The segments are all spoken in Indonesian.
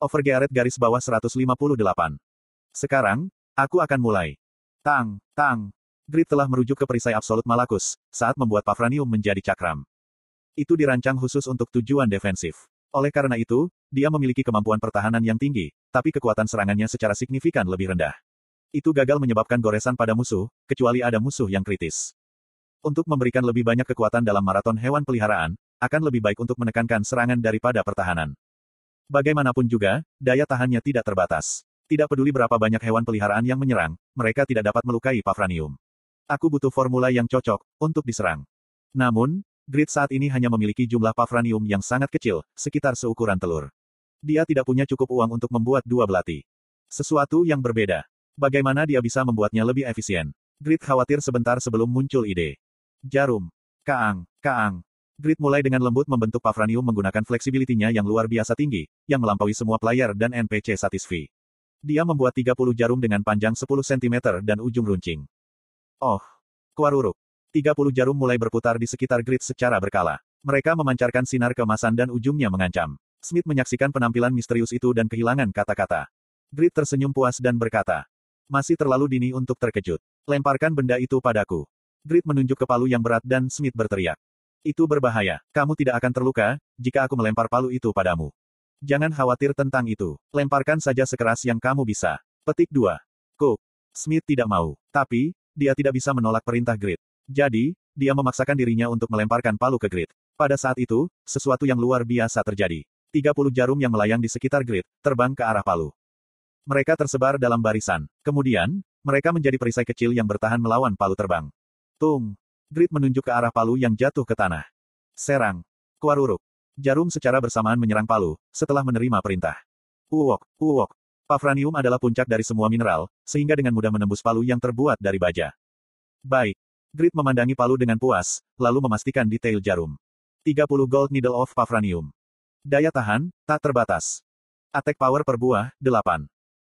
Overgearet garis bawah 158. Sekarang, aku akan mulai. Tang, tang. Grid telah merujuk ke perisai absolut Malakus, saat membuat Pavranium menjadi cakram. Itu dirancang khusus untuk tujuan defensif. Oleh karena itu, dia memiliki kemampuan pertahanan yang tinggi, tapi kekuatan serangannya secara signifikan lebih rendah. Itu gagal menyebabkan goresan pada musuh, kecuali ada musuh yang kritis. Untuk memberikan lebih banyak kekuatan dalam maraton hewan peliharaan, akan lebih baik untuk menekankan serangan daripada pertahanan. Bagaimanapun juga, daya tahannya tidak terbatas. Tidak peduli berapa banyak hewan peliharaan yang menyerang, mereka tidak dapat melukai Pavranium. Aku butuh formula yang cocok untuk diserang. Namun, Grid saat ini hanya memiliki jumlah Pavranium yang sangat kecil, sekitar seukuran telur. Dia tidak punya cukup uang untuk membuat dua belati. Sesuatu yang berbeda. Bagaimana dia bisa membuatnya lebih efisien? Grid khawatir sebentar sebelum muncul ide. Jarum. Kaang, kaang. Grid mulai dengan lembut membentuk Pavranium menggunakan fleksibilitinya yang luar biasa tinggi, yang melampaui semua player dan NPC Satisfy. Dia membuat 30 jarum dengan panjang 10 cm dan ujung runcing. Oh. Kuaruruk. 30 jarum mulai berputar di sekitar grid secara berkala. Mereka memancarkan sinar kemasan dan ujungnya mengancam. Smith menyaksikan penampilan misterius itu dan kehilangan kata-kata. Grid tersenyum puas dan berkata, masih terlalu dini untuk terkejut. Lemparkan benda itu padaku. Grid menunjuk ke palu yang berat dan Smith berteriak. Itu berbahaya. Kamu tidak akan terluka, jika aku melempar palu itu padamu. Jangan khawatir tentang itu. Lemparkan saja sekeras yang kamu bisa. Petik 2. Cook. Smith tidak mau. Tapi, dia tidak bisa menolak perintah Grid. Jadi, dia memaksakan dirinya untuk melemparkan palu ke Grid. Pada saat itu, sesuatu yang luar biasa terjadi. 30 jarum yang melayang di sekitar Grid, terbang ke arah palu. Mereka tersebar dalam barisan. Kemudian, mereka menjadi perisai kecil yang bertahan melawan palu terbang. Tung. Grid menunjuk ke arah palu yang jatuh ke tanah. Serang. Kuaruruk. Jarum secara bersamaan menyerang palu, setelah menerima perintah. Uwok, uwok. Pavranium adalah puncak dari semua mineral, sehingga dengan mudah menembus palu yang terbuat dari baja. Baik. Grid memandangi palu dengan puas, lalu memastikan detail jarum. 30 gold needle of Pavranium. Daya tahan, tak terbatas. Attack power per buah, 8.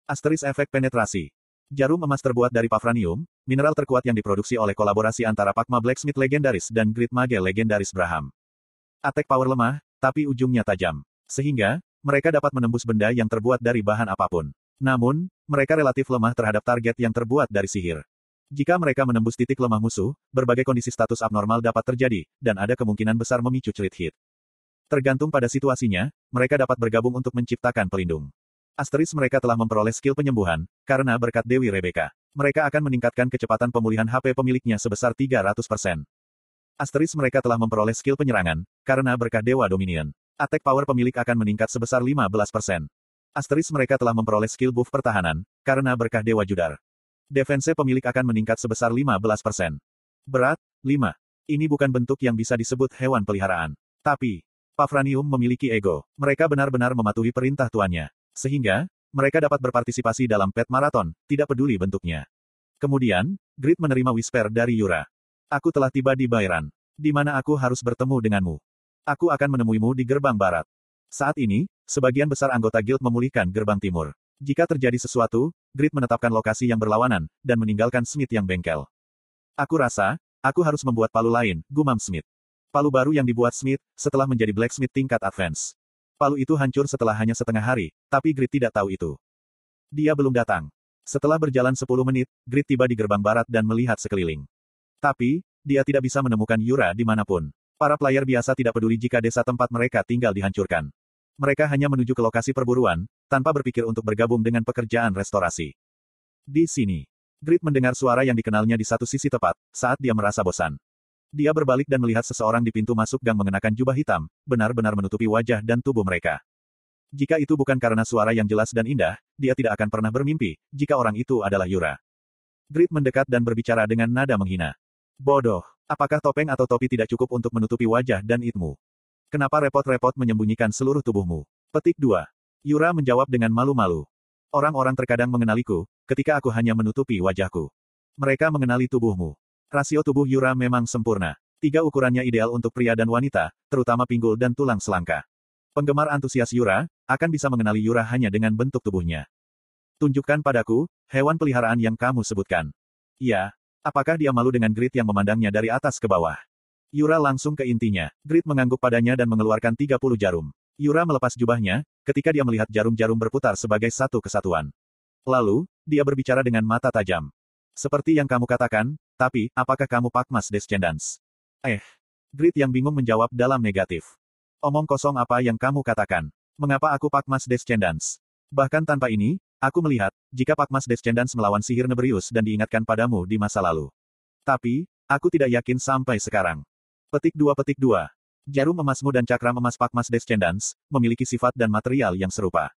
Asteris efek penetrasi. Jarum emas terbuat dari Pavranium, mineral terkuat yang diproduksi oleh kolaborasi antara Pakma Blacksmith legendaris dan Grid Mage legendaris Braham. Attack power lemah, tapi ujungnya tajam. Sehingga, mereka dapat menembus benda yang terbuat dari bahan apa pun. Namun, mereka relatif lemah terhadap target yang terbuat dari sihir. Jika mereka menembus titik lemah musuh, berbagai kondisi status abnormal dapat terjadi, dan ada kemungkinan besar memicu cerit hit. Tergantung pada situasinya, mereka dapat bergabung untuk menciptakan pelindung. Asteris mereka telah memperoleh skill penyembuhan, karena berkat Dewi Rebecca. Mereka akan meningkatkan kecepatan pemulihan HP pemiliknya sebesar 300%. Asteris mereka telah memperoleh skill penyerangan, karena berkah Dewa Dominion. Attack power pemilik akan meningkat sebesar 15%. Asteris mereka telah memperoleh skill buff pertahanan, karena berkah Dewa Judar. Defense pemilik akan meningkat sebesar 15%. Berat, 5. Ini bukan bentuk yang bisa disebut hewan peliharaan. Tapi, Pavranium memiliki ego. Mereka benar-benar mematuhi perintah tuannya. Sehingga, mereka dapat berpartisipasi dalam pet marathon, tidak peduli bentuknya. Kemudian, Grid menerima whisper dari Yura. Aku telah tiba di Bayran. Di mana aku harus bertemu denganmu. Aku akan menemuimu di gerbang barat. Saat ini, sebagian besar anggota guild memulihkan gerbang timur. Jika terjadi sesuatu, Grid menetapkan lokasi yang berlawanan, dan meninggalkan Smith yang bengkel. Aku rasa, aku harus membuat palu lain, gumam Smith. Palu baru yang dibuat Smith, setelah menjadi blacksmith tingkat advance. Palu itu hancur setelah hanya setengah hari, tapi Grid tidak tahu itu. Dia belum datang. Setelah berjalan 10 menit, Grid tiba di gerbang barat dan melihat sekeliling. Tapi, dia tidak bisa menemukan Yura di mana pun. Para player biasa tidak peduli jika desa tempat mereka tinggal dihancurkan. Mereka hanya menuju ke lokasi perburuan, tanpa berpikir untuk bergabung dengan pekerjaan restorasi. Di sini, Grid mendengar suara yang dikenalnya di satu sisi tepat, saat dia merasa bosan. Dia berbalik dan melihat seseorang di pintu masuk gang mengenakan jubah hitam, benar-benar menutupi wajah dan tubuh mereka. Jika itu bukan karena suara yang jelas dan indah, dia tidak akan pernah bermimpi, jika orang itu adalah Yura. Grid mendekat dan berbicara dengan nada menghina. Bodoh, apakah topeng atau topi tidak cukup untuk menutupi wajah dan itmu? Kenapa repot-repot menyembunyikan seluruh tubuhmu? Petik 2. Yura menjawab dengan malu-malu. Orang-orang terkadang mengenaliku, ketika aku hanya menutupi wajahku. Mereka mengenali tubuhmu. Rasio tubuh Yura memang sempurna. Tiga ukurannya ideal untuk pria dan wanita, terutama pinggul dan tulang selangka. Penggemar antusias Yura, akan bisa mengenali Yura hanya dengan bentuk tubuhnya. Tunjukkan padaku, hewan peliharaan yang kamu sebutkan. Ya, apakah dia malu dengan Grit yang memandangnya dari atas ke bawah? Yura langsung ke intinya. Grit mengangguk padanya dan mengeluarkan 30 jarum. Yura melepas jubahnya, ketika dia melihat jarum-jarum berputar sebagai satu kesatuan. Lalu, dia berbicara dengan mata tajam. Seperti yang kamu katakan, tapi, apakah kamu Pakmas Descendants? Eh. Grit yang bingung menjawab dalam negatif. Omong kosong apa yang kamu katakan? Mengapa aku Pakmas Descendants? Bahkan tanpa ini, aku melihat, jika Pakmas Descendants melawan sihir Nebrius dan diingatkan padamu di masa lalu. Tapi, aku tidak yakin sampai sekarang. Petik 2 Petik 2. Jarum emasmu dan cakram emas Pakmas Descendants, memiliki sifat dan material yang serupa.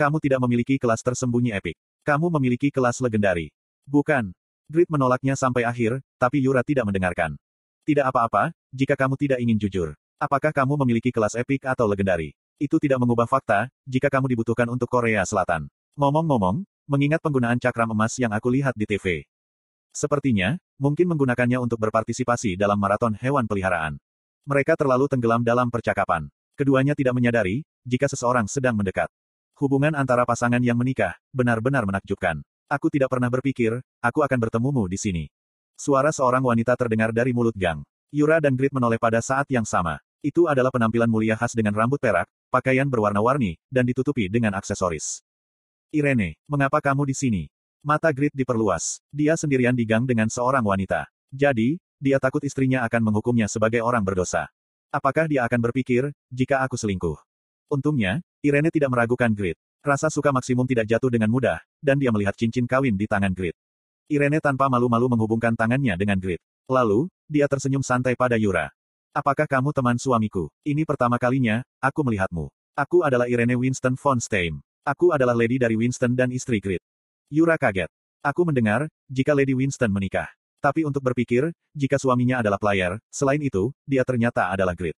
Kamu tidak memiliki kelas tersembunyi epik. Kamu memiliki kelas legendari. Bukan. Grit menolaknya sampai akhir, tapi Yura tidak mendengarkan. Tidak apa-apa, jika kamu tidak ingin jujur. Apakah kamu memiliki kelas epik atau legendari? Itu tidak mengubah fakta, jika kamu dibutuhkan untuk Korea Selatan. Ngomong-ngomong, mengingat penggunaan cakram emas yang aku lihat di TV. Sepertinya, mungkin menggunakannya untuk berpartisipasi dalam maraton hewan peliharaan. Mereka terlalu tenggelam dalam percakapan. Keduanya tidak menyadari, jika seseorang sedang mendekat. Hubungan antara pasangan yang menikah, benar-benar menakjubkan. Aku tidak pernah berpikir, aku akan bertemumu di sini. Suara seorang wanita terdengar dari mulut gang. Yura dan Grit menoleh pada saat yang sama. Itu adalah penampilan mulia khas dengan rambut perak, pakaian berwarna-warni, dan ditutupi dengan aksesoris. Irene, mengapa kamu di sini? Mata Grit diperluas. Dia sendirian di gang dengan seorang wanita. Jadi, dia takut istrinya akan menghukumnya sebagai orang berdosa. Apakah dia akan berpikir, jika aku selingkuh? Untungnya, Irene tidak meragukan Grit. Rasa suka maksimum tidak jatuh dengan mudah, dan dia melihat cincin kawin di tangan Grit. Irene tanpa malu-malu menghubungkan tangannya dengan Grit. Lalu, dia tersenyum santai pada Yura. Apakah kamu teman suamiku? Ini pertama kalinya, aku melihatmu. Aku adalah Irene Winston von Stein. Aku adalah lady dari Winston dan istri Grit. Yura kaget. Aku mendengar, jika Lady Winston menikah. Tapi untuk berpikir, jika suaminya adalah player, selain itu, dia ternyata adalah grid.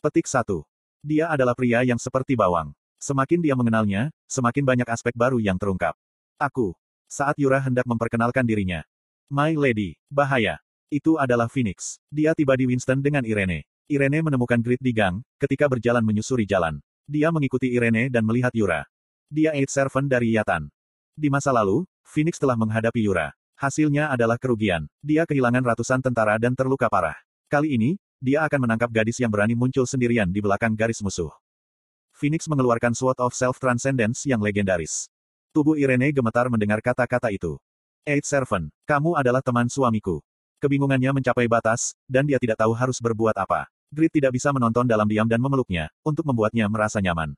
Petik 1. Dia adalah pria yang seperti bawang. Semakin dia mengenalnya, semakin banyak aspek baru yang terungkap. Aku. Saat Yura hendak memperkenalkan dirinya. My Lady, bahaya. Itu adalah Phoenix. Dia tiba di Winston dengan Irene. Irene menemukan Grid di gang, ketika berjalan menyusuri jalan. Dia mengikuti Irene dan melihat Yura. Dia Eight Servant dari Yatan. Di masa lalu, Phoenix telah menghadapi Yura. Hasilnya adalah kerugian. Dia kehilangan ratusan tentara dan terluka parah. Kali ini, dia akan menangkap gadis yang berani muncul sendirian di belakang garis musuh. Phoenix mengeluarkan Sword of Self-Transcendence yang legendaris. Tubuh Irene gemetar mendengar kata-kata itu. Eight Servant, kamu adalah teman suamiku. Kebingungannya mencapai batas, dan dia tidak tahu harus berbuat apa. Grit tidak bisa menonton dalam diam dan memeluknya, untuk membuatnya merasa nyaman.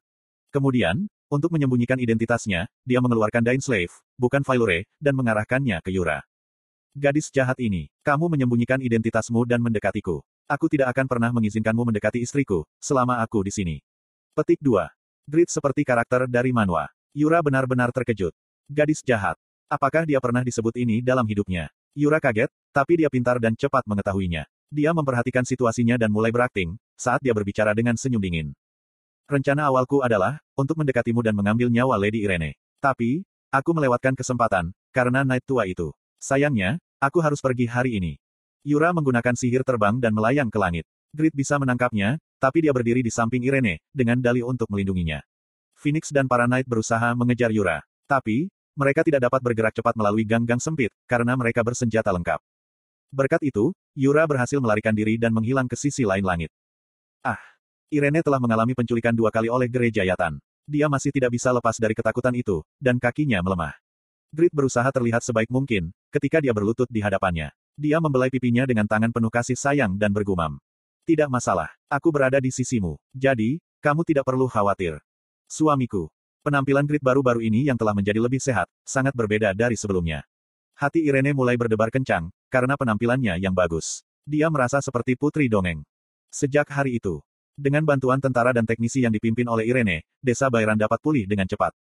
Kemudian, untuk menyembunyikan identitasnya, dia mengeluarkan Dain Slave, bukan Failure, dan mengarahkannya ke Yura. Gadis jahat ini, kamu menyembunyikan identitasmu dan mendekatiku. Aku tidak akan pernah mengizinkanmu mendekati istriku, selama aku di sini. Petik 2. Grit seperti karakter dari manwa. Yura benar-benar terkejut. Gadis jahat. Apakah dia pernah disebut ini dalam hidupnya? Yura kaget, tapi dia pintar dan cepat mengetahuinya. Dia memperhatikan situasinya dan mulai berakting, saat dia berbicara dengan senyum dingin. Rencana awalku adalah, untuk mendekatimu dan mengambil nyawa Lady Irene. Tapi, aku melewatkan kesempatan, karena Knight tua itu. Sayangnya, aku harus pergi hari ini. Yura menggunakan sihir terbang dan melayang ke langit. Grit bisa menangkapnya, tapi dia berdiri di samping Irene, dengan dalih untuk melindunginya. Phoenix dan para Knight berusaha mengejar Yura. Tapi, mereka tidak dapat bergerak cepat melalui gang-gang sempit, karena mereka bersenjata lengkap. Berkat itu, Yura berhasil melarikan diri dan menghilang ke sisi lain langit. Ah! Irene telah mengalami penculikan dua kali oleh gereja Yatan. Dia masih tidak bisa lepas dari ketakutan itu, dan kakinya melemah. Grit berusaha terlihat sebaik mungkin, ketika dia berlutut di hadapannya. Dia membelai pipinya dengan tangan penuh kasih sayang dan bergumam. Tidak masalah, aku berada di sisimu. Jadi, kamu tidak perlu khawatir. Suamiku. Penampilan Grit baru-baru ini yang telah menjadi lebih sehat, sangat berbeda dari sebelumnya. Hati Irene mulai berdebar kencang, karena penampilannya yang bagus. Dia merasa seperti putri dongeng. Sejak hari itu, dengan bantuan tentara dan teknisi yang dipimpin oleh Irene, desa Bayran dapat pulih dengan cepat.